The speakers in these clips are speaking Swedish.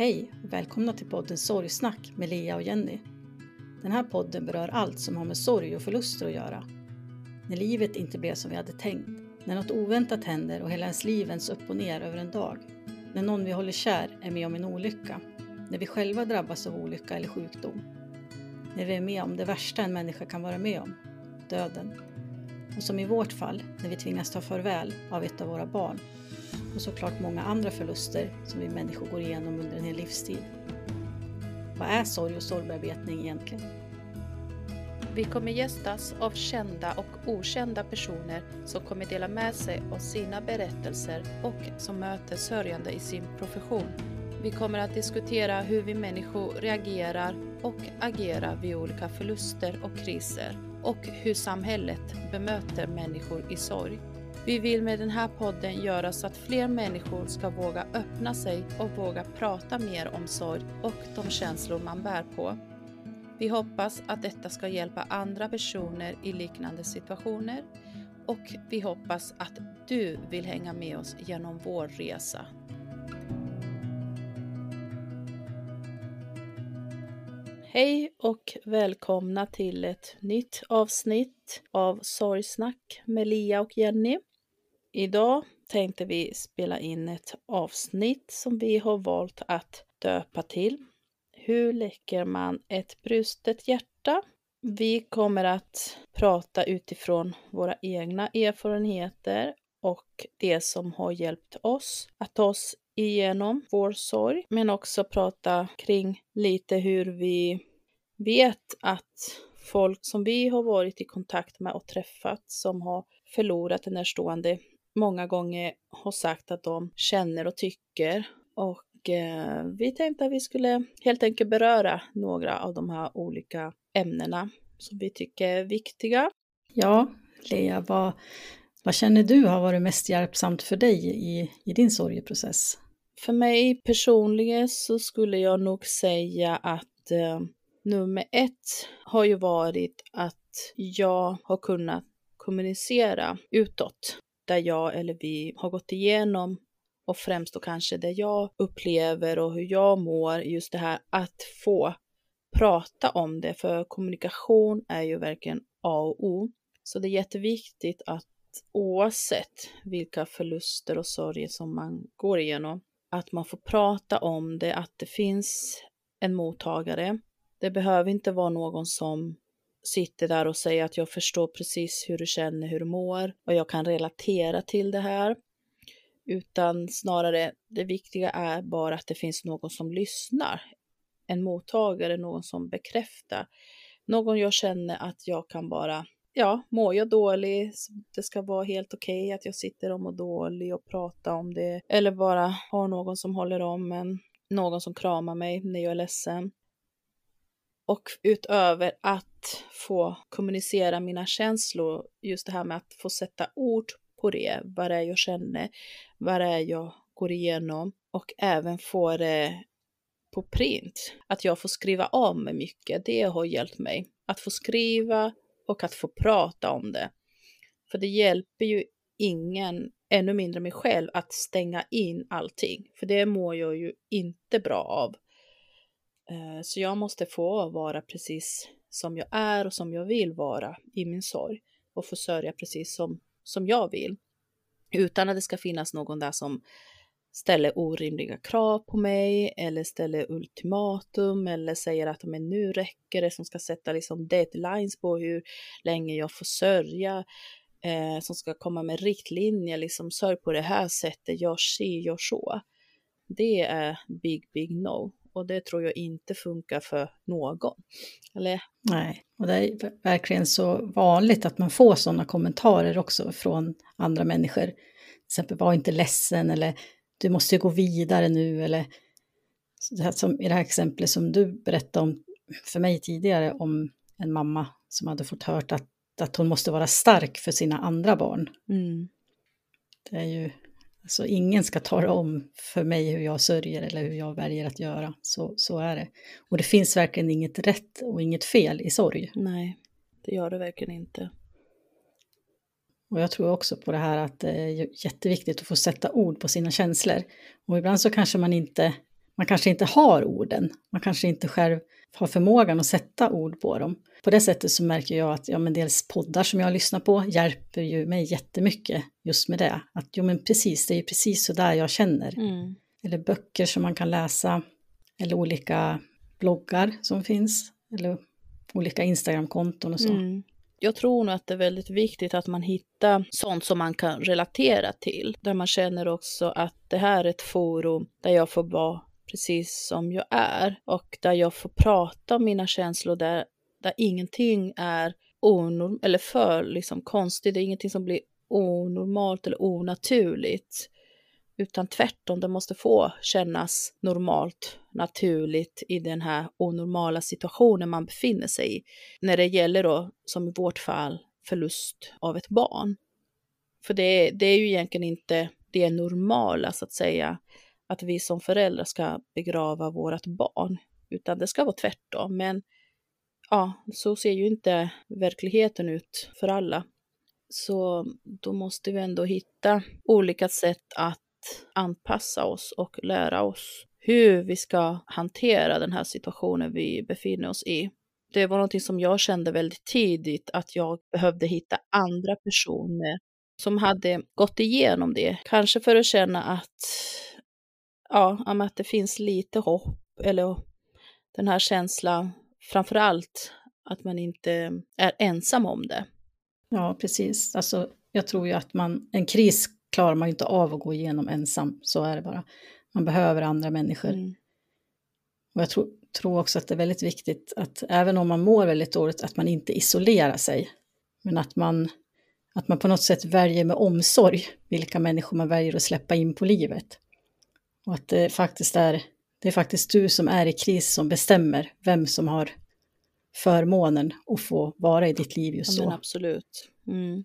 Hej och välkomna till podden Sorgsnack med Lea och Jenny. Den här podden berör allt som har med sorg och förluster att göra. När livet inte blev som vi hade tänkt, när något oväntat händer och hela ens liv vänds upp och ner över en dag, när någon vi håller kär är med om en olycka, när vi själva drabbas av olycka eller sjukdom, när vi är med om det värsta en människa kan vara med om, döden. Och som i vårt fall, när vi tvingas ta farväl av ett av våra barn och såklart många andra förluster som vi människor går igenom under en hel livstid. Vad är sorg och sorgbearbetning egentligen? Vi kommer gästas av kända och okända personer som kommer dela med sig av sina berättelser och som möter sörjande i sin profession. Vi kommer att diskutera hur vi människor reagerar och agerar vid olika förluster och kriser och hur samhället bemöter människor i sorg. Vi vill med den här podden göra så att fler människor ska våga öppna sig och våga prata mer om sorg och de känslor man bär på. Vi hoppas att detta ska hjälpa andra personer i liknande situationer och vi hoppas att du vill hänga med oss genom vår resa. Hej och välkomna till ett nytt avsnitt av Sorgsnack med Lia och Jenny. Idag tänkte vi spela in ett avsnitt som vi har valt att döpa till Hur läcker man ett brustet hjärta? Vi kommer att prata utifrån våra egna erfarenheter och det som har hjälpt oss att ta oss igenom vår sorg, men också prata kring lite hur vi vet att folk som vi har varit i kontakt med och träffat som har förlorat en närstående många gånger har sagt att de känner och tycker. Och eh, vi tänkte att vi skulle helt enkelt beröra några av de här olika ämnena som vi tycker är viktiga. Ja, Lea, vad, vad känner du har varit mest hjälpsamt för dig i, i din sorgeprocess? För mig personligen så skulle jag nog säga att eh, nummer ett har ju varit att jag har kunnat kommunicera utåt där jag eller vi har gått igenom och främst då kanske det jag upplever och hur jag mår, just det här att få prata om det, för kommunikation är ju verkligen A och O. Så det är jätteviktigt att oavsett vilka förluster och sorger som man går igenom, att man får prata om det, att det finns en mottagare. Det behöver inte vara någon som sitter där och säger att jag förstår precis hur du känner, hur du mår och jag kan relatera till det här. Utan snarare det viktiga är bara att det finns någon som lyssnar. En mottagare, någon som bekräftar. Någon jag känner att jag kan bara, ja, mår jag dålig, det ska vara helt okej okay att jag sitter och mår dålig och pratar om det. Eller bara har någon som håller om en, någon som kramar mig när jag är ledsen. Och utöver att få kommunicera mina känslor, just det här med att få sätta ord på det, vad det är jag känner, vad det är jag går igenom och även få det på print. Att jag får skriva om mig mycket, det har hjälpt mig. Att få skriva och att få prata om det. För det hjälper ju ingen, ännu mindre mig själv, att stänga in allting. För det mår jag ju inte bra av. Eh, så jag måste få vara precis som jag är och som jag vill vara i min sorg och få sörja precis som, som jag vill. Utan att det ska finnas någon där som ställer orimliga krav på mig eller ställer ultimatum eller säger att men nu räcker det, som ska sätta liksom deadlines på hur länge jag får sörja, eh, som ska komma med riktlinjer, liksom sörj på det här sättet, gör si, gör så. Det är big, big no. Och det tror jag inte funkar för någon. Eller? Nej, och det är verkligen så vanligt att man får sådana kommentarer också från andra människor. Till exempel, var inte ledsen eller du måste gå vidare nu eller som i det här exemplet som du berättade om för mig tidigare om en mamma som hade fått hört att, att hon måste vara stark för sina andra barn. Mm. Det är ju Alltså ingen ska tala om för mig hur jag sörjer eller hur jag väljer att göra. Så, så är det. Och det finns verkligen inget rätt och inget fel i sorg. Nej, det gör det verkligen inte. Och jag tror också på det här att det är jätteviktigt att få sätta ord på sina känslor. Och ibland så kanske man inte, man kanske inte har orden. Man kanske inte själv har förmågan att sätta ord på dem. På det sättet så märker jag att ja, men dels poddar som jag lyssnar på hjälper ju mig jättemycket just med det. Att jo men precis, det är ju precis så där jag känner. Mm. Eller böcker som man kan läsa. Eller olika bloggar som finns. Eller olika Instagramkonton och så. Mm. Jag tror nog att det är väldigt viktigt att man hittar sånt som man kan relatera till. Där man känner också att det här är ett forum där jag får vara precis som jag är och där jag får prata om mina känslor där, där ingenting är onorm eller för liksom konstigt, det är ingenting som blir onormalt eller onaturligt. Utan tvärtom, det måste få kännas normalt, naturligt i den här onormala situationen man befinner sig i. När det gäller då, som i vårt fall, förlust av ett barn. För det, det är ju egentligen inte det normala, så att säga, att vi som föräldrar ska begrava vårt barn, utan det ska vara tvärtom. Men ja, så ser ju inte verkligheten ut för alla. Så då måste vi ändå hitta olika sätt att anpassa oss och lära oss hur vi ska hantera den här situationen vi befinner oss i. Det var någonting som jag kände väldigt tidigt att jag behövde hitta andra personer som hade gått igenom det. Kanske för att känna att, ja, att det finns lite hopp eller den här känslan, framför allt att man inte är ensam om det. Ja, precis. Alltså, jag tror ju att man, en kris klarar man ju inte av att gå igenom ensam, så är det bara. Man behöver andra människor. Mm. Och jag tror, tror också att det är väldigt viktigt att även om man mår väldigt dåligt, att man inte isolerar sig. Men att man, att man på något sätt väljer med omsorg vilka människor man väljer att släppa in på livet. Och att det faktiskt är, det är faktiskt du som är i kris som bestämmer vem som har förmånen att få vara i ditt liv just ja, då. absolut. Mm.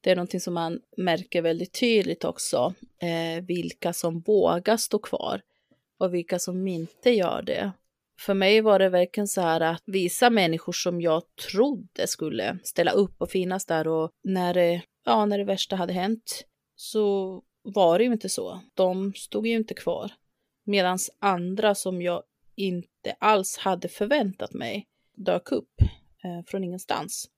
Det är någonting som man märker väldigt tydligt också, eh, vilka som vågar stå kvar och vilka som inte gör det. För mig var det verkligen så här att visa människor som jag trodde skulle ställa upp och finnas där och när det, ja, när det värsta hade hänt så var det ju inte så. De stod ju inte kvar. Medan andra som jag inte alls hade förväntat mig dök upp eh, från ingenstans.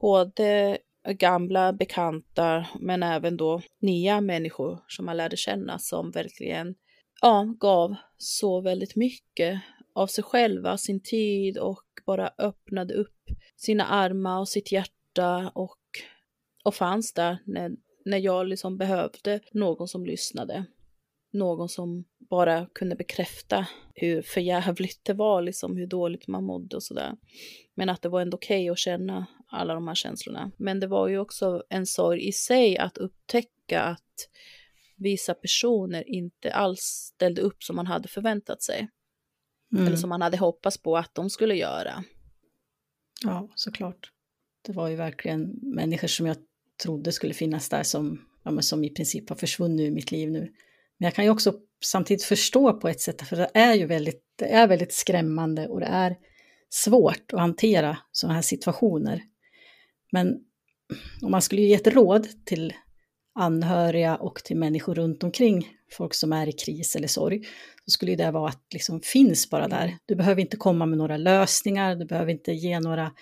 Både gamla bekanta men även då nya människor som man lärde känna som verkligen ja, gav så väldigt mycket av sig själva, sin tid och bara öppnade upp sina armar och sitt hjärta och, och fanns där när, när jag liksom behövde någon som lyssnade. Någon som bara kunde bekräfta hur förjävligt det var, liksom hur dåligt man mådde och sådär. Men att det var ändå okej okay att känna alla de här känslorna. Men det var ju också en sorg i sig att upptäcka att vissa personer inte alls ställde upp som man hade förväntat sig. Mm. Eller som man hade hoppats på att de skulle göra. Ja, såklart. Det var ju verkligen människor som jag trodde skulle finnas där som, ja, som i princip har försvunnit ur mitt liv nu. Men jag kan ju också samtidigt förstå på ett sätt, för det är ju väldigt, det är väldigt skrämmande och det är svårt att hantera sådana här situationer. Men om man skulle ge ett råd till anhöriga och till människor runt omkring folk som är i kris eller sorg, så skulle det vara att liksom finns bara där. Du behöver inte komma med några lösningar, du behöver inte ge några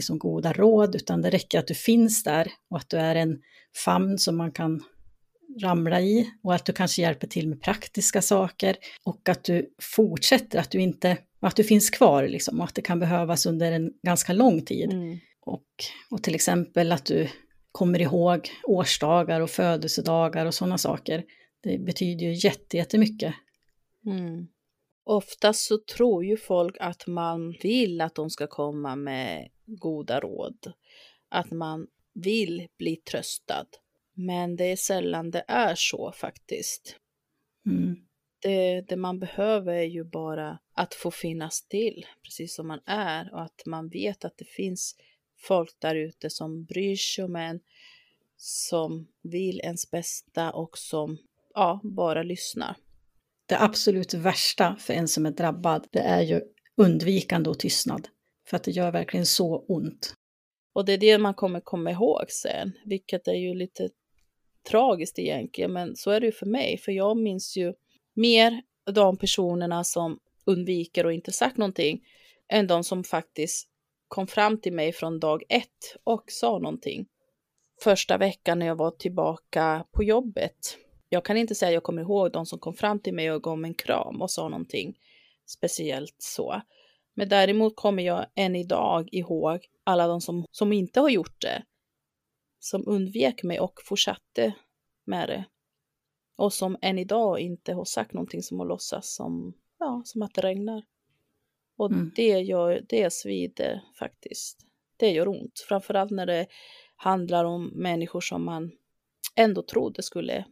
liksom, goda råd, utan det räcker att du finns där och att du är en famn som man kan ramla i och att du kanske hjälper till med praktiska saker och att du fortsätter, att du inte, att du finns kvar liksom och att det kan behövas under en ganska lång tid. Mm. Och, och till exempel att du kommer ihåg årsdagar och födelsedagar och sådana saker. Det betyder ju jättemycket. Mm. Oftast så tror ju folk att man vill att de ska komma med goda råd. Att man vill bli tröstad. Men det är sällan det är så faktiskt. Mm. Det, det, man behöver är ju bara att få finnas till, precis som man är och att man vet att det finns folk där ute som bryr sig om en, som vill ens bästa och som ja, bara lyssnar. Det absolut värsta för en som är drabbad, det är ju undvikande och tystnad. För att det gör verkligen så ont. Och det är det man kommer komma ihåg sen, vilket är ju lite tragiskt egentligen, men så är det ju för mig, för jag minns ju mer de personerna som undviker och inte sagt någonting än de som faktiskt kom fram till mig från dag ett och sa någonting. Första veckan när jag var tillbaka på jobbet. Jag kan inte säga att jag kommer ihåg de som kom fram till mig och gav mig en kram och sa någonting speciellt så. Men däremot kommer jag än idag ihåg alla de som, som inte har gjort det. Som undvek mig och fortsatte med det. Och som än idag inte har sagt någonting som har låtsas som, ja, som att det regnar. Och mm. det, gör, det svider faktiskt. Det gör ont, framförallt när det handlar om människor som man ändå trodde skulle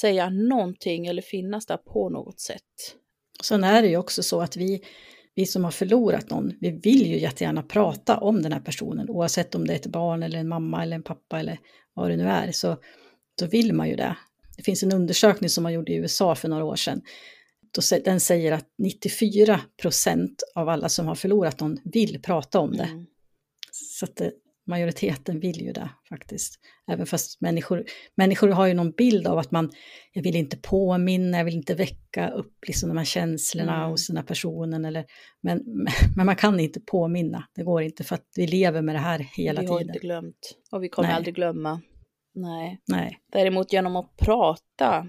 säga någonting eller finnas där på något sätt. Sen är det ju också så att vi, vi som har förlorat någon, vi vill ju jättegärna prata om den här personen, oavsett om det är ett barn eller en mamma eller en pappa eller vad det nu är, så, så vill man ju det. Det finns en undersökning som man gjorde i USA för några år sedan. Den säger att 94 procent av alla som har förlorat någon vill prata om det. Mm. Så det, majoriteten vill ju det faktiskt. Även fast människor, människor har ju någon bild av att man, jag vill inte påminna, jag vill inte väcka upp liksom de här känslorna mm. hos den här personen. Eller, men, men man kan inte påminna, det går inte för att vi lever med det här hela tiden. Vi har inte glömt och vi kommer Nej. aldrig glömma. Nej. Nej. Däremot genom att prata,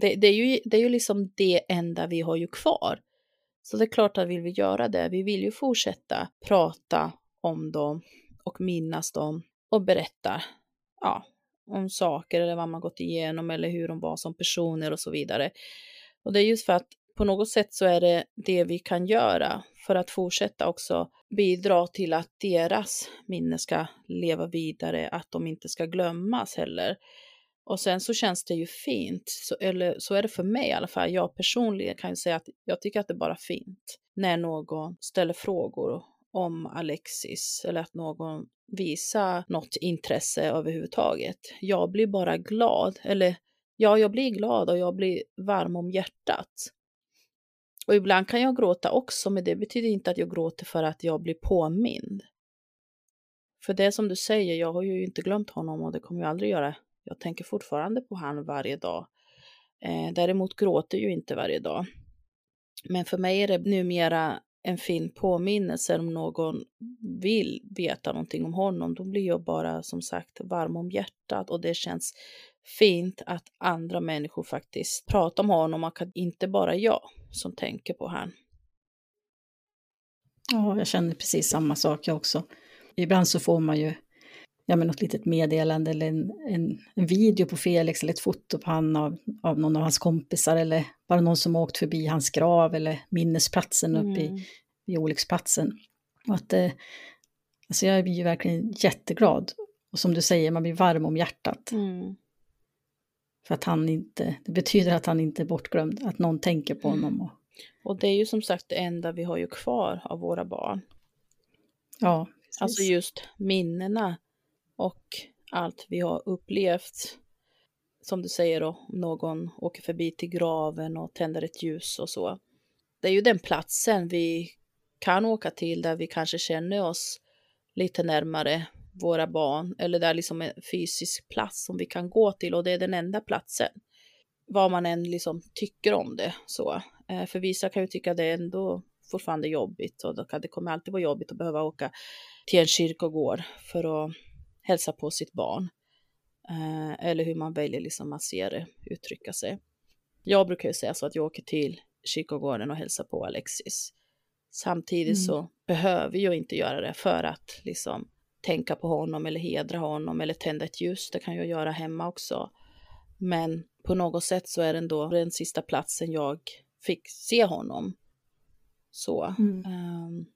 det, det, är ju, det är ju liksom det enda vi har ju kvar. Så det är klart att vill vi göra det, vi vill ju fortsätta prata om dem och minnas dem och berätta ja, om saker eller vad man gått igenom eller hur de var som personer och så vidare. Och det är just för att på något sätt så är det det vi kan göra för att fortsätta också bidra till att deras minne ska leva vidare, att de inte ska glömmas heller. Och sen så känns det ju fint, så, eller så är det för mig i alla fall. Jag personligen kan ju säga att jag tycker att det är bara fint när någon ställer frågor om Alexis eller att någon visar något intresse överhuvudtaget. Jag blir bara glad, eller ja, jag blir glad och jag blir varm om hjärtat. Och ibland kan jag gråta också, men det betyder inte att jag gråter för att jag blir påmind. För det som du säger, jag har ju inte glömt honom och det kommer jag aldrig göra. Jag tänker fortfarande på han varje dag. Eh, däremot gråter ju inte varje dag. Men för mig är det numera en fin påminnelse om någon vill veta någonting om honom, då blir jag bara som sagt varm om hjärtat och det känns fint att andra människor faktiskt pratar om honom och att inte bara jag som tänker på honom. Ja, jag känner precis samma sak jag också. Ibland så får man ju ja, men något litet meddelande eller en, en, en, video på Felix eller ett foto på han av, av någon av hans kompisar eller bara någon som åkt förbi hans grav eller minnesplatsen mm. uppe i, mm. i olycksplatsen. Och att, eh, alltså jag blir ju verkligen jätteglad. Och som du säger, man blir varm om hjärtat. Mm. För att han inte, det betyder att han inte är bortglömd, att någon tänker på honom. Och, och det är ju som sagt det enda vi har ju kvar av våra barn. Ja, precis. Alltså just minnena och allt vi har upplevt. Som du säger då, någon åker förbi till graven och tänder ett ljus och så. Det är ju den platsen vi kan åka till där vi kanske känner oss lite närmare våra barn eller där liksom en fysisk plats som vi kan gå till och det är den enda platsen. Vad man än liksom tycker om det så. Eh, för vissa kan ju tycka det är ändå fortfarande jobbigt och då kan det kommer alltid vara jobbigt att behöva åka till en kyrkogård för att hälsa på sitt barn. Eh, eller hur man väljer liksom att se det, uttrycka sig. Jag brukar ju säga så att jag åker till kyrkogården och hälsar på Alexis. Samtidigt mm. så behöver jag inte göra det för att liksom tänka på honom eller hedra honom eller tända ett ljus. Det kan jag göra hemma också. Men på något sätt så är det ändå den sista platsen jag fick se honom. Så. Mm. Um,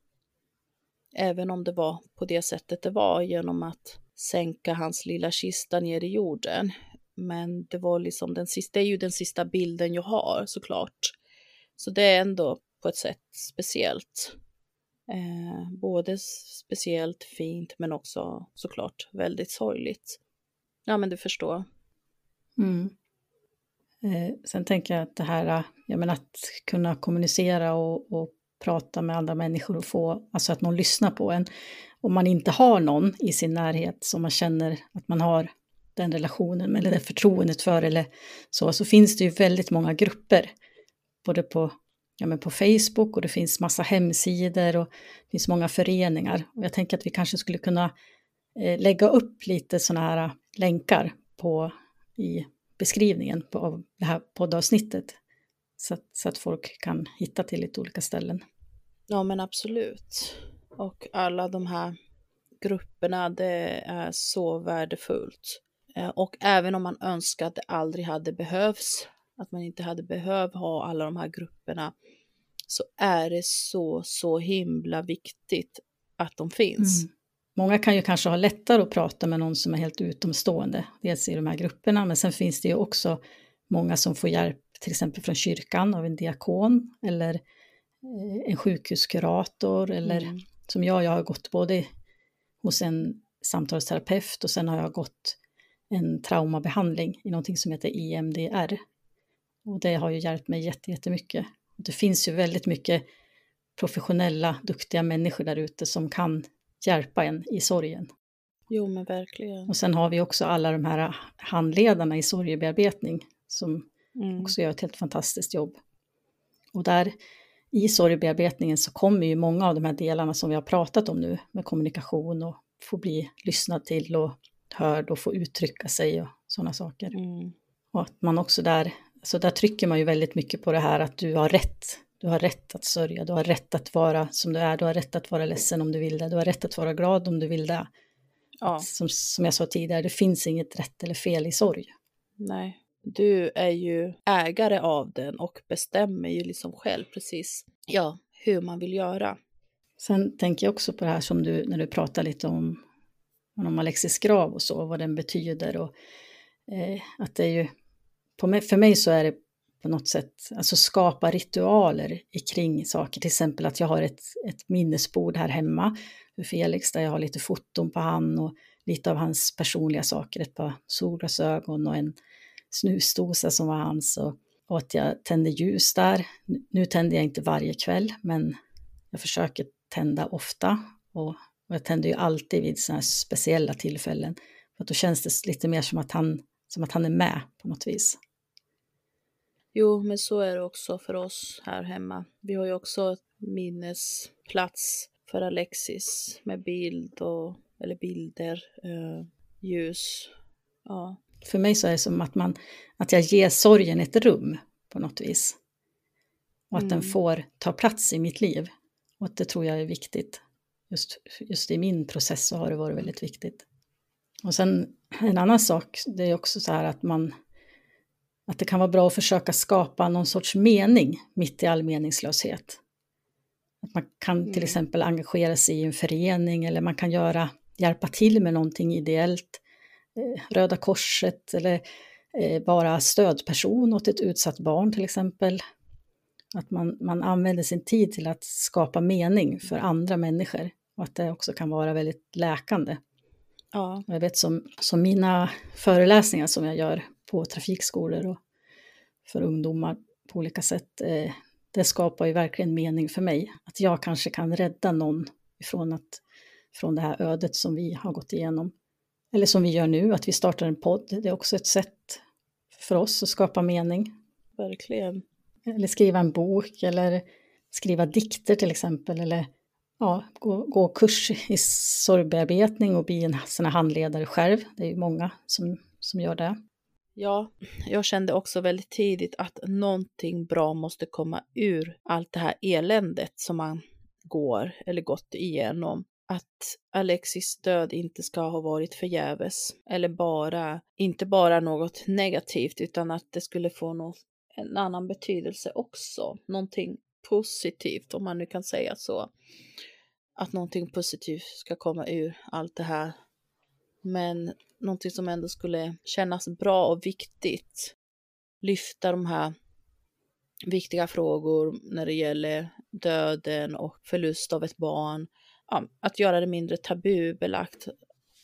även om det var på det sättet det var genom att sänka hans lilla kista ner i jorden. Men det var liksom den sista, det är ju den sista bilden jag har såklart. Så det är ändå på ett sätt speciellt. Eh, både speciellt fint men också såklart väldigt sorgligt. Ja men du förstår. Mm. Eh, sen tänker jag att det här, jag menar att kunna kommunicera och, och prata med andra människor och få, alltså att någon lyssnar på en. Om man inte har någon i sin närhet som man känner att man har den relationen eller det förtroendet för eller så, så finns det ju väldigt många grupper både på, ja, men på Facebook och det finns massa hemsidor och det finns många föreningar. Och jag tänker att vi kanske skulle kunna eh, lägga upp lite sådana här äh, länkar på, i beskrivningen på, av det här poddavsnittet. Så att, så att folk kan hitta till lite olika ställen. Ja men absolut. Och alla de här grupperna, det är så värdefullt. Eh, och även om man önskar att det aldrig hade behövts, att man inte hade behövt ha alla de här grupperna, så är det så, så himla viktigt att de finns. Mm. Många kan ju kanske ha lättare att prata med någon som är helt utomstående, dels i de här grupperna, men sen finns det ju också många som får hjälp, till exempel från kyrkan av en diakon eller eh, en sjukhuskurator eller mm. Som jag, jag har gått både hos en samtalsterapeut och sen har jag gått en traumabehandling i någonting som heter EMDR. Och det har ju hjälpt mig jättemycket. Det finns ju väldigt mycket professionella, duktiga människor där ute som kan hjälpa en i sorgen. Jo, men verkligen. Och sen har vi också alla de här handledarna i sorgebearbetning som mm. också gör ett helt fantastiskt jobb. Och där i sorgebearbetningen så kommer ju många av de här delarna som vi har pratat om nu med kommunikation och få bli lyssnad till och hörd och få uttrycka sig och sådana saker. Mm. Och att man också där, så där trycker man ju väldigt mycket på det här att du har rätt. Du har rätt att sörja, du har rätt att vara som du är, du har rätt att vara ledsen om du vill det, du har rätt att vara glad om du vill det. Ja. Som, som jag sa tidigare, det finns inget rätt eller fel i sorg. Nej, du är ju ägare av den och bestämmer ju liksom själv precis ja, hur man vill göra. Sen tänker jag också på det här som du, när du pratar lite om, om Alexis grav och så, vad den betyder och eh, att det är ju, på mig, för mig så är det på något sätt, alltså skapa ritualer kring saker, till exempel att jag har ett, ett minnesbord här hemma för Felix där jag har lite foton på han och lite av hans personliga saker, ett par solglasögon och en snusdosa som var hans och, och att jag tände ljus där. Nu tänder jag inte varje kväll, men jag försöker tända ofta och, och jag tänder ju alltid vid sådana här speciella tillfällen. För då känns det lite mer som att, han, som att han är med på något vis. Jo, men så är det också för oss här hemma. Vi har ju också ett minnesplats för Alexis med bild och, eller bilder, eh, ljus. Ja. För mig så är det som att, man, att jag ger sorgen ett rum på något vis. Och att mm. den får ta plats i mitt liv. Och det tror jag är viktigt. Just, just i min process så har det varit väldigt viktigt. Och sen en annan sak, det är också så här att man att det kan vara bra att försöka skapa någon sorts mening mitt i all meningslöshet. Att man kan till mm. exempel engagera sig i en förening eller man kan göra, hjälpa till med någonting ideellt. Eh, Röda Korset eller eh, vara stödperson åt ett utsatt barn till exempel. Att man, man använder sin tid till att skapa mening för andra människor och att det också kan vara väldigt läkande. Ja. Jag vet som, som mina föreläsningar som jag gör på trafikskolor och för ungdomar på olika sätt, eh, det skapar ju verkligen mening för mig. Att jag kanske kan rädda någon ifrån att, från det här ödet som vi har gått igenom. Eller som vi gör nu, att vi startar en podd. Det är också ett sätt för oss att skapa mening. Verkligen. Eller skriva en bok eller skriva dikter till exempel. Eller ja, gå, gå kurs i sorgbearbetning och bli en sån handledare själv. Det är ju många som, som gör det. Ja, jag kände också väldigt tidigt att någonting bra måste komma ur allt det här eländet som man går eller gått igenom. Att Alexis död inte ska ha varit förgäves eller bara, inte bara något negativt utan att det skulle få något, en annan betydelse också. Någonting positivt om man nu kan säga så. Att någonting positivt ska komma ur allt det här. Men någonting som ändå skulle kännas bra och viktigt. Lyfta de här viktiga frågor när det gäller döden och förlust av ett barn. Ja, att göra det mindre tabubelagt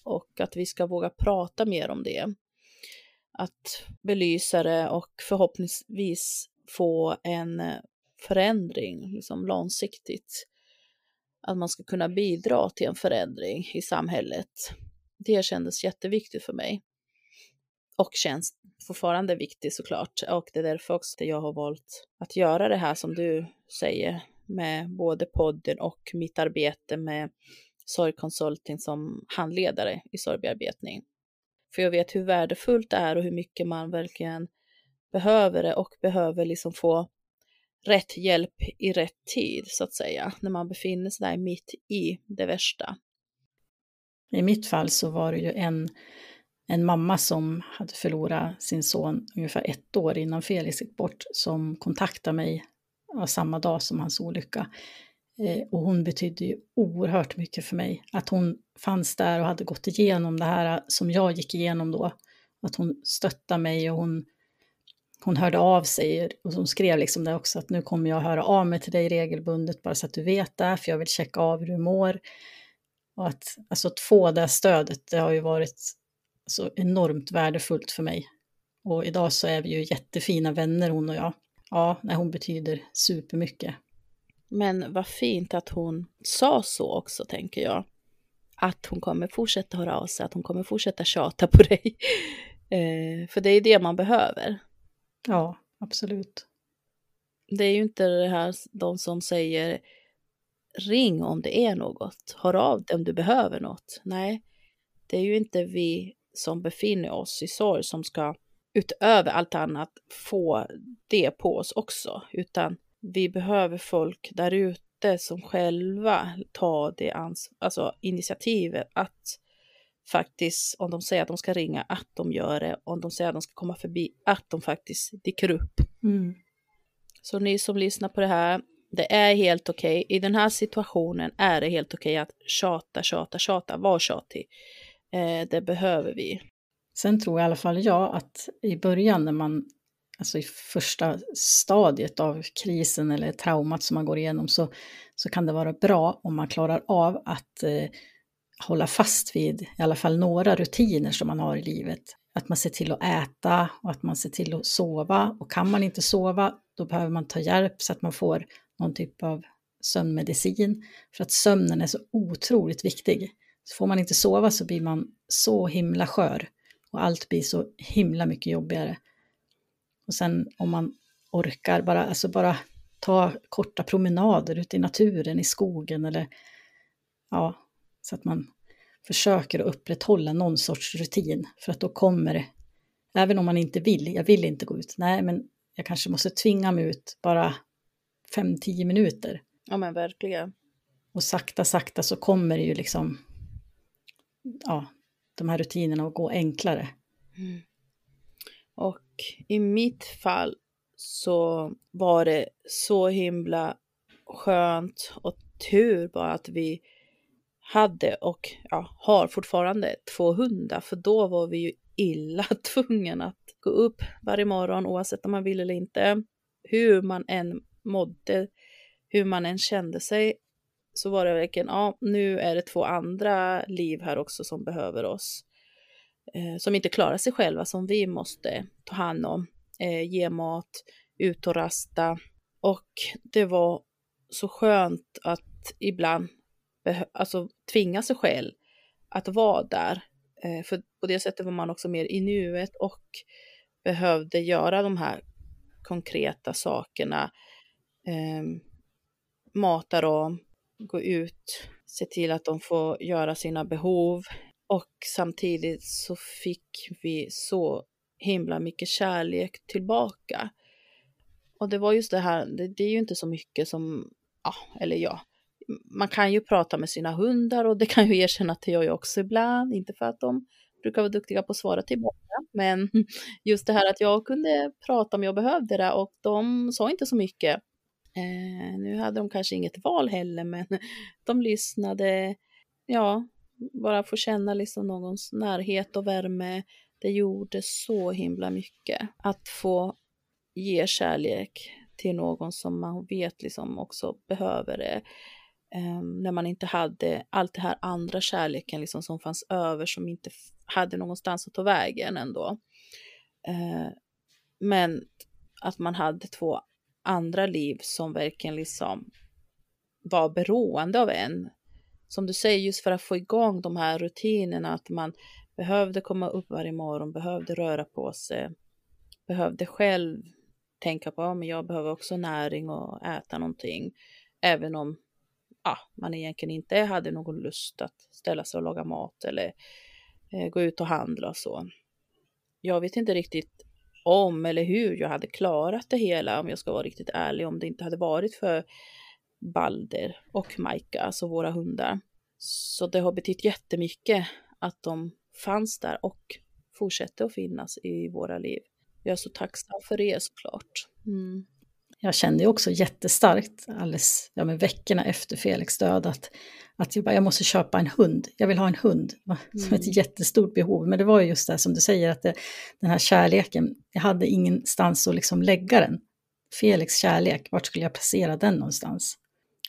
och att vi ska våga prata mer om det. Att belysa det och förhoppningsvis få en förändring liksom långsiktigt. Att man ska kunna bidra till en förändring i samhället det kändes jätteviktigt för mig. och känns fortfarande viktigt såklart. Och det är därför också jag har valt att göra det här som du säger med både podden och mitt arbete med sorgkonsulting som handledare i sorgbearbetning. För jag vet hur värdefullt det är och hur mycket man verkligen behöver det och behöver liksom få rätt hjälp i rätt tid så att säga, när man befinner sig där mitt i det värsta. I mitt fall så var det ju en, en mamma som hade förlorat sin son ungefär ett år innan Felix gick bort som kontaktade mig samma dag som hans olycka. Eh, och hon betydde ju oerhört mycket för mig. Att hon fanns där och hade gått igenom det här eh, som jag gick igenom då. Att hon stöttade mig och hon, hon hörde av sig och hon skrev liksom det också att nu kommer jag höra av mig till dig regelbundet bara så att du vet det, för jag vill checka av hur du mår. Och att, alltså att få det stödet, det har ju varit så enormt värdefullt för mig. Och idag så är vi ju jättefina vänner hon och jag. Ja, nej, hon betyder supermycket. Men vad fint att hon sa så också, tänker jag. Att hon kommer fortsätta höra av sig, att hon kommer fortsätta tjata på dig. Eh, för det är det man behöver. Ja, absolut. Det är ju inte det här de som säger ring om det är något, hör av dig om du behöver något. Nej, det är ju inte vi som befinner oss i sorg som ska utöver allt annat få det på oss också, utan vi behöver folk där ute som själva tar det ans alltså initiativet att faktiskt, om de säger att de ska ringa, att de gör det. Om de säger att de ska komma förbi, att de faktiskt dyker upp. Mm. Så ni som lyssnar på det här, det är helt okej. Okay. I den här situationen är det helt okej okay att tjata, tjata, tjata, var tjatig. Eh, det behöver vi. Sen tror i alla fall jag att i början när man alltså i första stadiet av krisen eller traumat som man går igenom så, så kan det vara bra om man klarar av att eh, hålla fast vid i alla fall några rutiner som man har i livet. Att man ser till att äta och att man ser till att sova. Och kan man inte sova, då behöver man ta hjälp så att man får någon typ av sömnmedicin. För att sömnen är så otroligt viktig. Så får man inte sova så blir man så himla skör och allt blir så himla mycket jobbigare. Och sen om man orkar, bara, alltså bara ta korta promenader ute i naturen, i skogen eller ja, så att man försöker att upprätthålla någon sorts rutin. För att då kommer det, även om man inte vill, jag vill inte gå ut, nej men jag kanske måste tvinga mig ut bara 5-10 minuter. Ja men verkligen. Och sakta, sakta så kommer det ju liksom, ja, de här rutinerna att gå enklare. Mm. Och i mitt fall så var det så himla skönt och tur bara att vi hade och ja, har fortfarande två hundar, för då var vi ju illa tvungna att gå upp varje morgon oavsett om man vill eller inte. Hur man än mådde, hur man än kände sig, så var det verkligen, ja, nu är det två andra liv här också som behöver oss eh, som inte klarar sig själva som vi måste ta hand om, eh, ge mat, ut och rasta. Och det var så skönt att ibland alltså, tvinga sig själv att vara där. Eh, för på det sättet var man också mer i nuet och behövde göra de här konkreta sakerna. Eh, mata dem, gå ut, se till att de får göra sina behov, och samtidigt så fick vi så himla mycket kärlek tillbaka. Och det var just det här, det, det är ju inte så mycket som, ja, eller ja, man kan ju prata med sina hundar och det kan ju erkänna att det gör jag också ibland, inte för att de brukar vara duktiga på att svara tillbaka, men just det här att jag kunde prata om jag behövde det och de sa inte så mycket. Eh, nu hade de kanske inget val heller, men de lyssnade. Ja, bara få känna liksom någons närhet och värme. Det gjorde så himla mycket. Att få ge kärlek till någon som man vet liksom också behöver det. Um, när man inte hade allt det här andra kärleken liksom som fanns över som inte hade någonstans att ta vägen ändå. Uh, men att man hade två andra liv som verkligen liksom var beroende av en som du säger, just för att få igång de här rutinerna, att man behövde komma upp varje morgon, behövde röra på sig, behövde själv tänka på att ja, jag behöver också näring och äta någonting. Även om ja, man egentligen inte hade någon lust att ställa sig och laga mat eller eh, gå ut och handla och så. Jag vet inte riktigt om eller hur jag hade klarat det hela om jag ska vara riktigt ärlig om det inte hade varit för Balder och Majka, alltså våra hundar. Så det har betytt jättemycket att de fanns där och fortsätter att finnas i våra liv. Jag är så tacksam för det såklart. Mm. Jag kände också jättestarkt, alldeles ja, med veckorna efter Felix död, att, att jag, bara, jag måste köpa en hund. Jag vill ha en hund, som mm. ett jättestort behov. Men det var just det som du säger, att det, den här kärleken, jag hade ingenstans att liksom lägga den. Felix kärlek, vart skulle jag placera den någonstans?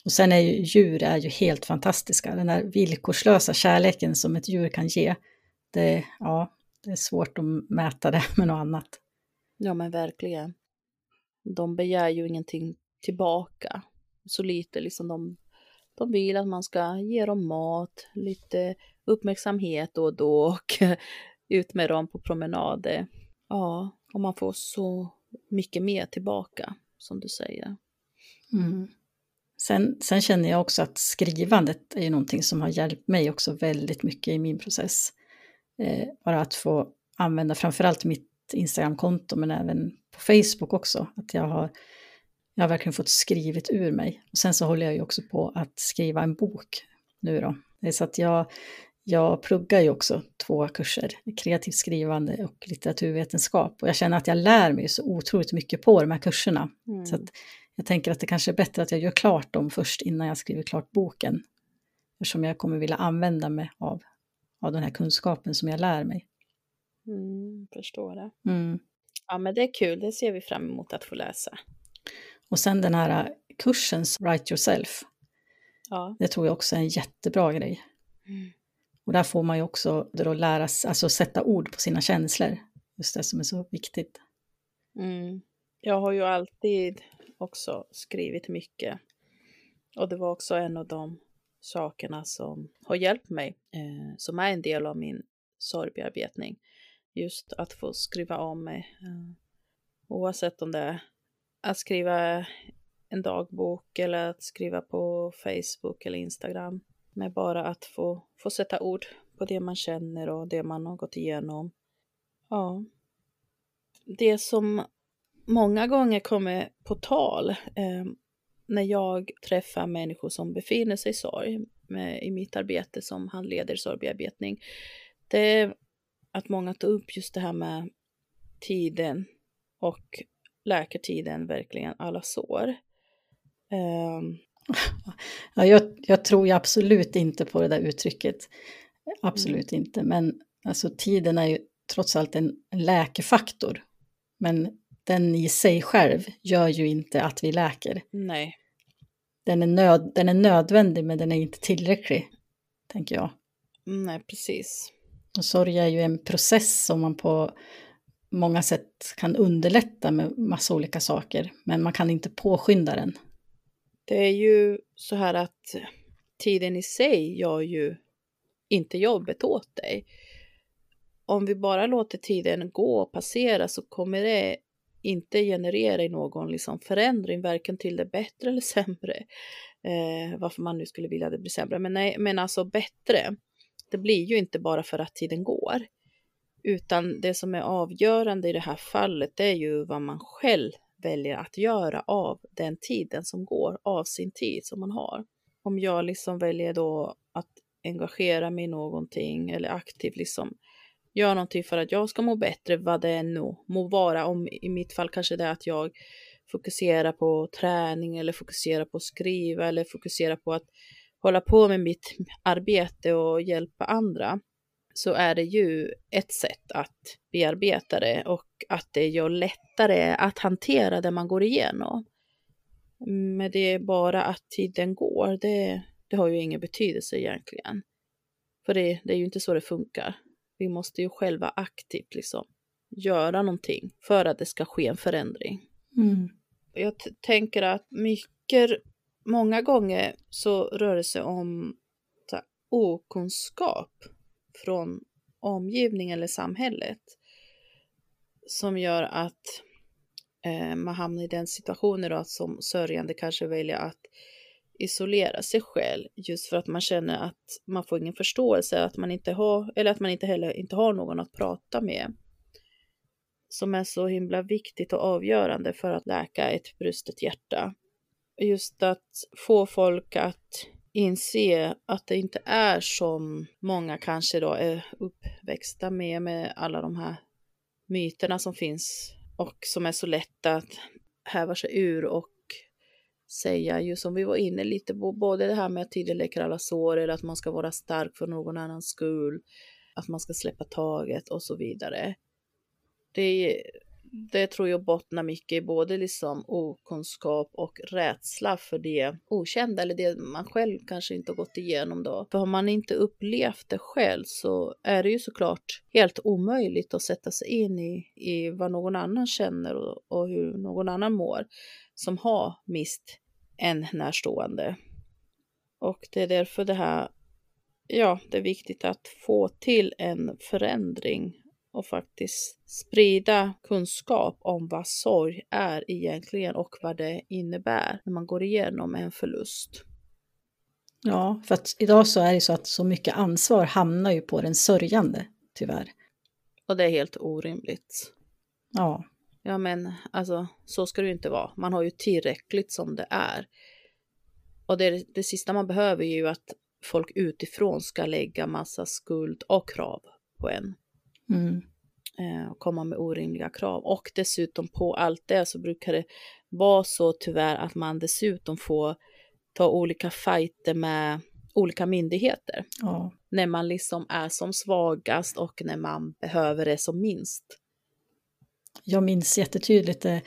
Och sen är ju djur är ju helt fantastiska. Den där villkorslösa kärleken som ett djur kan ge, det, ja, det är svårt att mäta det med något annat. Ja men verkligen. De begär ju ingenting tillbaka. Så lite liksom de, de vill att man ska ge dem mat, lite uppmärksamhet då och då och ut med dem på promenader. Ja, och man får så mycket mer tillbaka som du säger. Mm. Sen, sen, känner jag också att skrivandet är ju någonting som har hjälpt mig också väldigt mycket i min process. Eh, bara att få använda framförallt mitt Instagramkonto men även på Facebook också. Att jag har, jag har verkligen fått skrivit ur mig. Och sen så håller jag ju också på att skriva en bok nu då. Det är så att jag, jag pluggar ju också två kurser, kreativt skrivande och litteraturvetenskap. Och jag känner att jag lär mig så otroligt mycket på de här kurserna. Mm. Så jag tänker att det kanske är bättre att jag gör klart dem först innan jag skriver klart boken. Eftersom jag kommer vilja använda mig av, av den här kunskapen som jag lär mig. Mm, förstår det. Mm. Ja, men det är kul. Det ser vi fram emot att få läsa. Och sen den här kursen, Write Yourself. Ja. Det tror jag också är en jättebra grej. Mm. Och där får man ju också då lära sig, alltså sätta ord på sina känslor. Just det som är så viktigt. Mm. Jag har ju alltid också skrivit mycket. Och det var också en av de sakerna som har hjälpt mig, eh, som är en del av min sorgbearbetning just att få skriva om mig. Eh, oavsett om det är att skriva en dagbok eller att skriva på Facebook eller Instagram. Med bara att få, få sätta ord på det man känner och det man har gått igenom. Ja. Det som många gånger kommer på tal eh, när jag träffar människor som befinner sig i sorg med, i mitt arbete som handleder sorgbearbetning. Det är att många tar upp just det här med tiden och läkartiden, verkligen alla sår. Um... Ja, jag, jag, tror ju absolut inte på det där uttrycket. Absolut mm. inte, men alltså tiden är ju trots allt en läkefaktor. Men den i sig själv gör ju inte att vi läker. Nej. Den är, nöd, den är nödvändig men den är inte tillräcklig, tänker jag. Nej, precis. Och sorg är ju en process som man på många sätt kan underlätta med massa olika saker, men man kan inte påskynda den. Det är ju så här att tiden i sig gör ju inte jobbet åt dig. Om vi bara låter tiden gå och passera så kommer det inte generera någon liksom förändring, varken till det bättre eller sämre. Eh, varför man nu skulle vilja det bli sämre, men, nej, men alltså bättre det blir ju inte bara för att tiden går. Utan det som är avgörande i det här fallet, det är ju vad man själv väljer att göra av den tiden som går, av sin tid som man har. Om jag liksom väljer då att engagera mig i någonting eller aktivt liksom göra någonting för att jag ska må bättre, vad det än må vara. Om i mitt fall kanske det är att jag fokuserar på träning eller fokuserar på att skriva eller fokuserar på att hålla på med mitt arbete och hjälpa andra så är det ju ett sätt att bearbeta det och att det gör lättare att hantera det man går igenom. Men det är bara att tiden går, det, det har ju ingen betydelse egentligen. För det, det är ju inte så det funkar. Vi måste ju själva aktivt liksom göra någonting för att det ska ske en förändring. Mm. Jag tänker att mycket många gånger så rör det sig om här, okunskap från omgivning eller samhället som gör att eh, man hamnar i den situationen då att som sörjande kanske väljer att isolera sig själv just för att man känner att man får ingen förståelse, att man inte har, eller att man inte heller inte har någon att prata med. Som är så himla viktigt och avgörande för att läka ett brustet hjärta. Just att få folk att inse att det inte är som många kanske då är uppväxta med, med alla de här myterna som finns och som är så lätta att häva sig ur och säga, ju som vi var inne lite på, både det här med att tiden läker alla sår eller att man ska vara stark för någon annans skull, att man ska släppa taget och så vidare. Det, det tror jag bottnar mycket i både liksom okunskap och rädsla för det okända eller det man själv kanske inte har gått igenom då. För har man inte upplevt det själv så är det ju såklart helt omöjligt att sätta sig in i, i vad någon annan känner och, och hur någon annan mår som har mist en närstående. Och det är därför det här, ja, det är viktigt att få till en förändring och faktiskt sprida kunskap om vad sorg är egentligen och vad det innebär när man går igenom en förlust. Ja, för att idag så är det så att så mycket ansvar hamnar ju på den sörjande, tyvärr. Och det är helt orimligt. Ja. Ja, men alltså så ska det ju inte vara. Man har ju tillräckligt som det är. Och det, det sista man behöver är ju att folk utifrån ska lägga massa skuld och krav på en. Mm. Eh, och komma med orimliga krav. Och dessutom på allt det så brukar det vara så tyvärr att man dessutom får ta olika fighter med olika myndigheter. Ja. När man liksom är som svagast och när man behöver det som minst. Jag minns jättetydligt eh,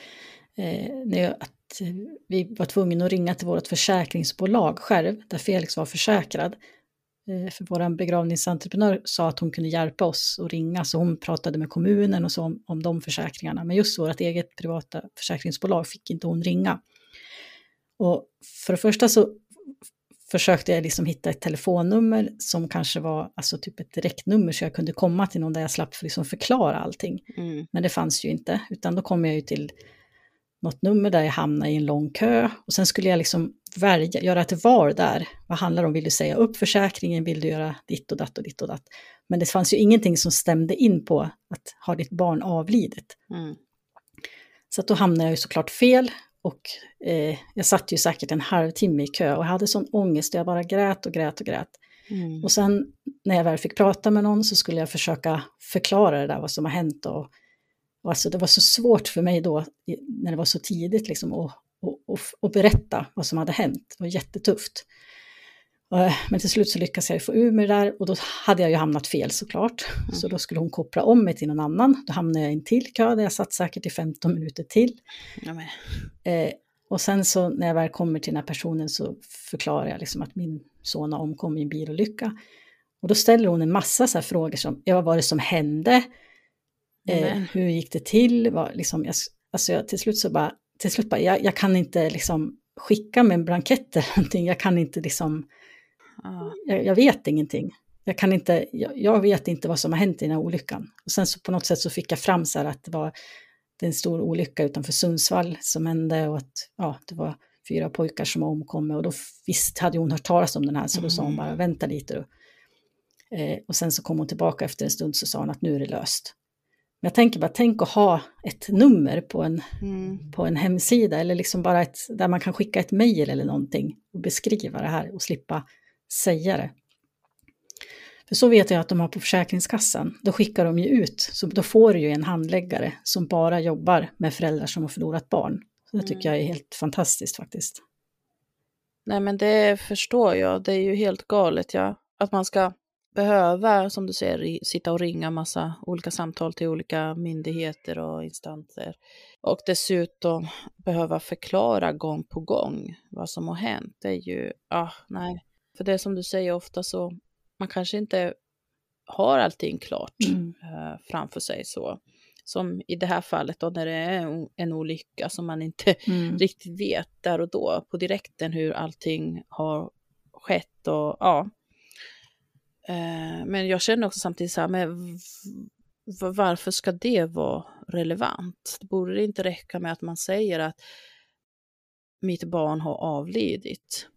när jag, att vi var tvungna att ringa till vårt försäkringsbolag själv, där Felix var försäkrad. Eh, för vår begravningsentreprenör sa att hon kunde hjälpa oss att ringa, så hon pratade med kommunen och så om, om de försäkringarna. Men just vårt eget privata försäkringsbolag fick inte hon ringa. Och för det första så försökte jag liksom hitta ett telefonnummer som kanske var alltså typ ett direktnummer så jag kunde komma till någon där jag slapp liksom förklara allting. Mm. Men det fanns ju inte, utan då kom jag ju till något nummer där jag hamnade i en lång kö och sen skulle jag liksom välja, göra ett val där. Vad handlar det om? Vill du säga upp försäkringen? Vill du göra ditt och datt och ditt och datt? Men det fanns ju ingenting som stämde in på att ha ditt barn avlidit. Mm. Så då hamnade jag ju såklart fel och eh, jag satt ju säkert en halvtimme i kö och hade sån ångest och jag bara grät och grät och grät. Mm. Och sen när jag väl fick prata med någon så skulle jag försöka förklara det där, vad som har hänt. Och, och alltså det var så svårt för mig då, när det var så tidigt, liksom, att, att, att berätta vad som hade hänt. Det var jättetufft. Men till slut så lyckades jag få ur mig det där och då hade jag ju hamnat fel såklart. Mm. Så då skulle hon koppla om mig till någon annan. Då hamnade jag i en till kö där jag satt säkert i 15 minuter till. Ja, eh, och sen så när jag väl kommer till den här personen så förklarar jag liksom att min son har omkommit i en bilolycka. Och då ställer hon en massa så frågor som, ja vad var det som hände? Eh, hur gick det till? Var, liksom, jag, alltså jag, till slut så bara, till slut bara, jag, jag kan inte liksom skicka med en blankett eller någonting, jag kan inte liksom jag, jag, vet ingenting. Jag, kan inte, jag, jag, vet inte vad som har hänt i den här olyckan. Och sen så på något sätt så fick jag fram så här att det var det en stor olycka utanför Sundsvall som hände och att ja, det var fyra pojkar som omkom och då visst hade hon hört talas om den här så då sa hon bara vänta lite. Då. Eh, och sen så kom hon tillbaka efter en stund så sa hon att nu är det löst. Jag tänker bara, tänk att ha ett nummer på en, mm. på en hemsida eller liksom bara ett, där man kan skicka ett mejl eller någonting och beskriva det här och slippa säga det. För så vet jag att de har på Försäkringskassan. Då skickar de ju ut, så då får du ju en handläggare som bara jobbar med föräldrar som har förlorat barn. Så det tycker jag är helt fantastiskt faktiskt. Nej men det förstår jag, det är ju helt galet ja. Att man ska behöva, som du säger, sitta och ringa massa olika samtal till olika myndigheter och instanser. Och dessutom behöva förklara gång på gång vad som har hänt. Det är ju, ah, nej. För det är som du säger ofta så, man kanske inte har allting klart Mm. eh, framför sig så. Som i det här fallet då när det är en, olycka som man inte Mm. riktigt vet där och då på direkten hur allting har skett och ja. Eh, men jag känner också samtidigt så här, men varför ska det vara relevant? Borde det inte räcka med att man säger att mitt barn har avlidit?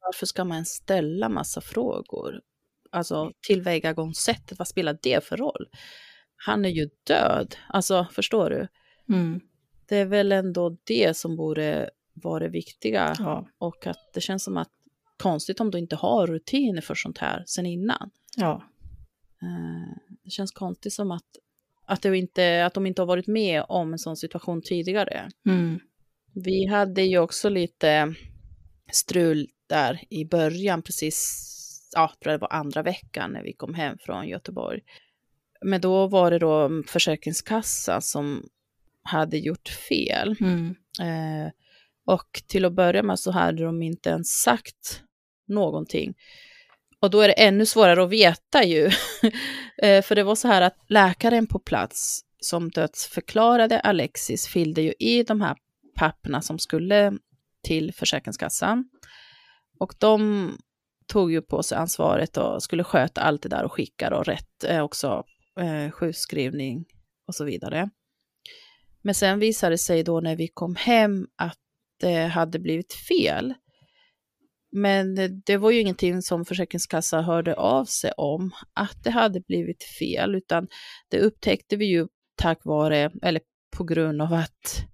Varför ska man ställa massa frågor? Alltså tillvägagångssättet, vad spelar det för roll? Han är ju död, alltså förstår du? Mm. Det är väl ändå det som borde vara det viktiga. Ja. Och att det känns som att konstigt om du inte har rutiner för sånt här sen innan. Ja. Eh, det känns konstigt som att, att, det inte, att de inte har varit med om en sån situation tidigare. Mm. Vi hade ju också lite strul där i början, precis, ja, tror det var andra veckan när vi kom hem från Göteborg. Men då var det då Försäkringskassan som hade gjort fel. Mm. Eh, och till att börja med så hade de inte ens sagt någonting. Och då är det ännu svårare att veta ju. Eh, för det var så här att läkaren på plats som dödsförklarade Alexis fyllde ju i de här papperna som skulle till Försäkringskassan. Och de tog ju på sig ansvaret och skulle sköta allt det där och skicka och rätt eh, också eh, sjukskrivning och så vidare. Men sen visade det sig då när vi kom hem att det hade blivit fel. Men det var ju ingenting som Försäkringskassan hörde av sig om, att det hade blivit fel, utan det upptäckte vi ju tack vare, eller på grund av att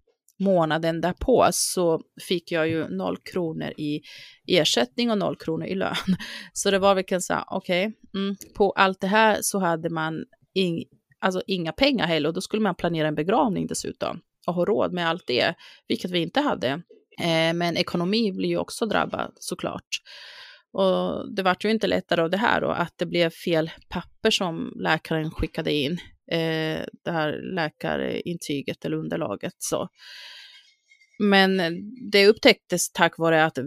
månaden därpå så fick jag ju noll kronor i ersättning och noll kronor i lön. Så det var verkligen så okej, okay, mm, på allt det här så hade man ing, alltså inga pengar heller och då skulle man planera en begravning dessutom och ha råd med allt det, vilket vi inte hade. Eh, men ekonomi blir ju också drabbad såklart. Och det vart ju inte lättare av det här då, att det blev fel papper som läkaren skickade in, eh, det här läkarintyget eller underlaget. Så. Men det upptäcktes tack vare att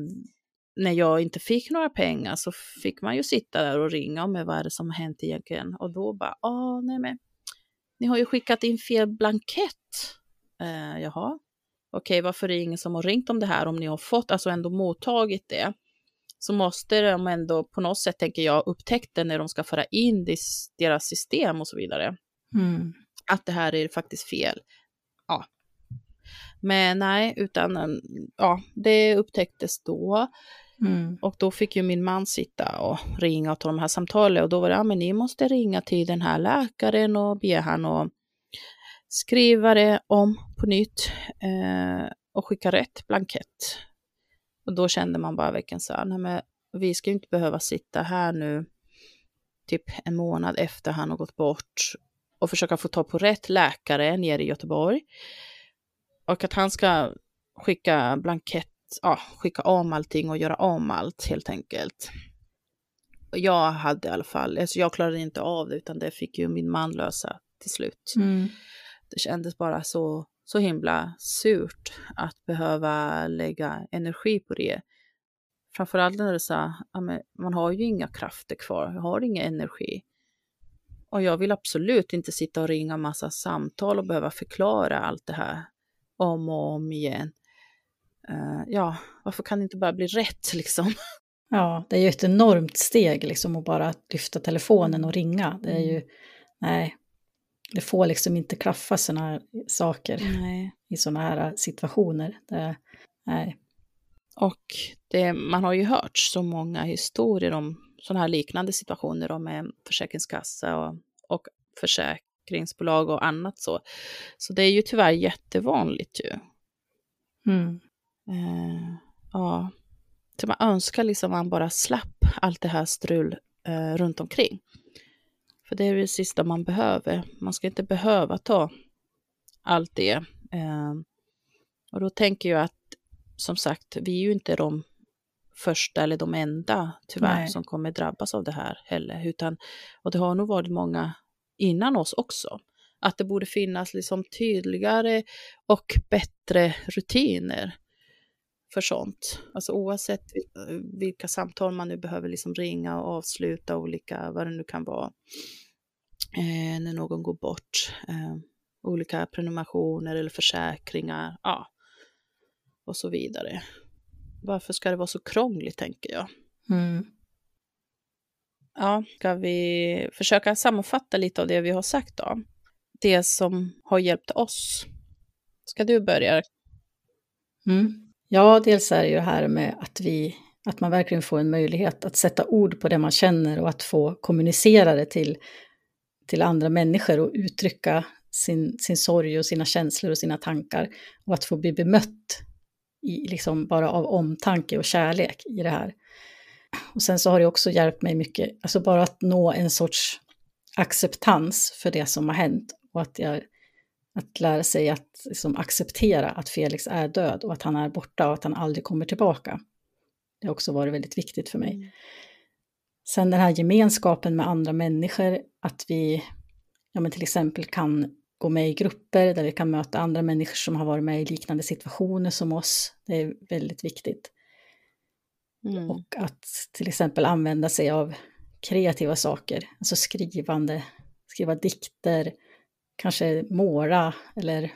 när jag inte fick några pengar så fick man ju sitta där och ringa med vad är det som har hänt egentligen. Och då bara, ja, nej men, ni har ju skickat in fel blankett. Eh, jaha, okej, varför är det ingen som har ringt om det här om ni har fått, alltså ändå mottagit det? Så måste de ändå på något sätt, tänker jag, upptäckt det när de ska föra in deras system och så vidare. Mm. Att det här är faktiskt fel. Ja. Men nej, utan ja, det upptäcktes då. Mm. Och då fick ju min man sitta och ringa och ta de här samtalen och då var det, ja men ni måste ringa till den här läkaren och be han och skriva det om på nytt eh, och skicka rätt blankett. Och då kände man bara verkligen så här, nej men vi ska ju inte behöva sitta här nu typ en månad efter han har gått bort och försöka få ta på rätt läkare nere i Göteborg. Och att han ska skicka blankett, ja, skicka om allting och göra om allt helt enkelt. Jag hade i alla fall, alltså jag klarade inte av det utan det fick ju min man lösa till slut. Mm det kändes bara så, så himla surt att behöva lägga energi på det. Framförallt när det sa, man har ju inga krafter kvar, jag har ingen energi. Och jag vill absolut inte sitta och ringa massa samtal och behöva förklara allt det här om och om igen. Uh, ja, varför kan det inte bara bli rätt liksom? Ja, det är ju ett enormt steg liksom att bara lyfta telefonen och ringa. Det är ju, mm. nej, det får liksom inte klaffa sådana här saker nej. i sådana här situationer. Det, nej. Och det, man har ju hört så många historier om sådana här liknande situationer om en försäkringskassa och, och försäkringsbolag och annat så. Så det är ju tyvärr jättevanligt ju. Mm. Eh, ja, så man önskar liksom man bara slapp allt det här strul eh, runt omkring. För det är det sista man behöver. Man ska inte behöva ta allt det. Eh, och då tänker jag att, som sagt, vi är ju inte de första eller de enda tyvärr Nej. som kommer drabbas av det här heller. Utan, och det har nog varit många innan oss också. Att det borde finnas liksom tydligare och bättre rutiner för sånt. Alltså oavsett vilka samtal man nu behöver liksom ringa och avsluta olika, vad det nu kan vara, eh, när någon går bort. Eh, olika prenumerationer eller försäkringar, ja, och så vidare. Varför ska det vara så krångligt, tänker jag. Mm. ja, ska vi försöka sammanfatta lite av det vi har sagt då? Det som har hjälpt oss. Ska du börja? Mm. Ja, dels är det ju det här med att vi att man verkligen får en möjlighet att sätta ord på det man känner och att få kommunicera det till, till andra människor och uttrycka sin, sin sorg och sina känslor och sina tankar. Och att få bli bemött i, liksom bara av omtanke och kärlek i det här. Och sen så har det också hjälpt mig mycket, alltså bara att nå en sorts acceptans för det som har hänt och att, jag, att lära sig att liksom acceptera att Felix är död och att han är borta och att han aldrig kommer tillbaka. Det har också varit väldigt viktigt för mig. Mm. Sen den här gemenskapen med andra människor, att vi ja, men till exempel kan gå med i grupper där vi kan möta andra människor som har varit med i liknande situationer som oss. Det är väldigt viktigt. Mm. Och att till exempel använda sig av kreativa saker, alltså skrivande, skriva dikter, kanske måla eller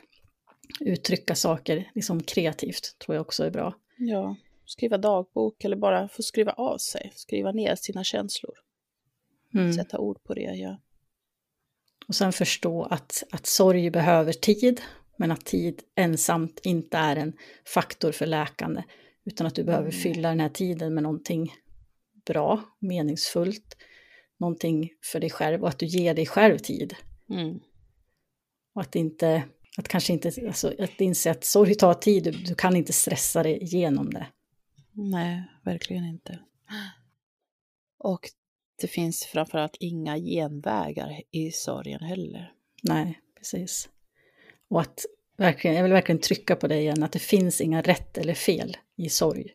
uttrycka saker liksom kreativt tror jag också är bra. Ja, skriva dagbok eller bara få skriva av sig, skriva ner sina känslor. Mm. Sätta ord på det, ja. Och sen förstå att, att sorg behöver tid, men att tid ensamt inte är en faktor för läkande, utan att du behöver mm. fylla den här tiden med någonting bra, meningsfullt, någonting för dig själv och att du ger dig själv tid. Mm. Och att inte, att kanske inte, alltså att inse att sorg tar tid, du, du kan inte stressa dig igenom det. Nej, verkligen inte. Och det finns framförallt inga genvägar i sorgen heller. Nej, precis. Och att verkligen, jag vill verkligen trycka på det igen, att det finns inga rätt eller fel i sorg.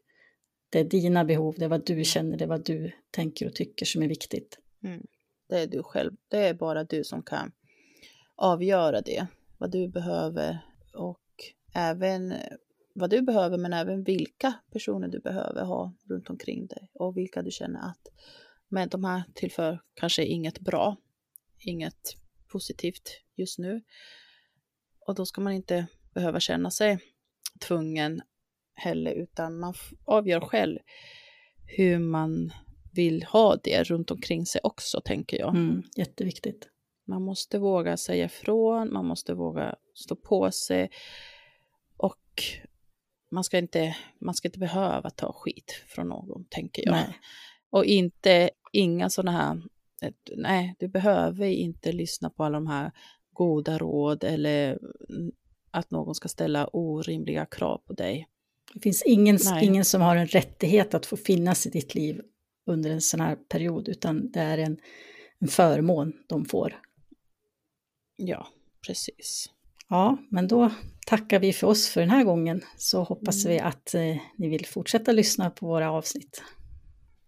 Det är dina behov, det är vad du känner, det är vad du tänker och tycker som är viktigt. Mm. Det är du själv, det är bara du som kan avgöra det, vad du behöver och även vad du behöver men även vilka personer du behöver ha runt omkring dig och vilka du känner att men de här tillför kanske inget bra, inget positivt just nu. Och då ska man inte behöva känna sig tvungen heller, utan man avgör själv hur man vill ha det runt omkring sig också, tänker jag. Mm, jätteviktigt. Man måste våga säga ifrån, man måste våga stå på sig och man ska inte, man ska inte behöva ta skit från någon, tänker jag. Nej. Och inte, inga sådana här, nej, du behöver inte lyssna på alla de här goda råd eller att någon ska ställa orimliga krav på dig. Det finns ingen, ingen som har en rättighet att få finnas i ditt liv under en sån här period, utan det är en, en förmån de får. Ja, precis. Ja, men då tackar vi för oss för den här gången, så hoppas mm. vi att eh, ni vill fortsätta lyssna på våra avsnitt.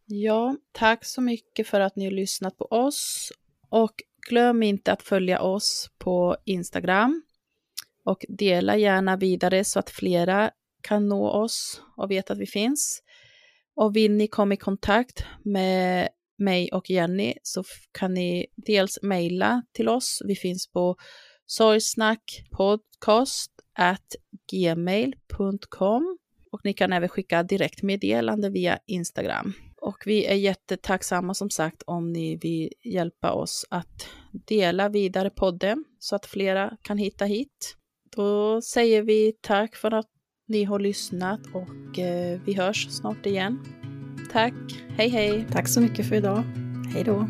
Ja, tack så mycket för att ni har lyssnat på oss och glöm inte att följa oss på Instagram och dela gärna vidare så att flera kan nå oss och veta att vi finns. Och vill ni komma i kontakt med mig och Jenny så kan ni dels mejla till oss. Vi finns på sorgsnackpodcast gmail.com och ni kan även skicka direktmeddelande via Instagram. Och vi är jättetacksamma som sagt om ni vill hjälpa oss att dela vidare podden så att flera kan hitta hit. Då säger vi tack för att ni har lyssnat och eh, vi hörs snart igen. Tack, hej hej! Tack så mycket för idag. Hej då!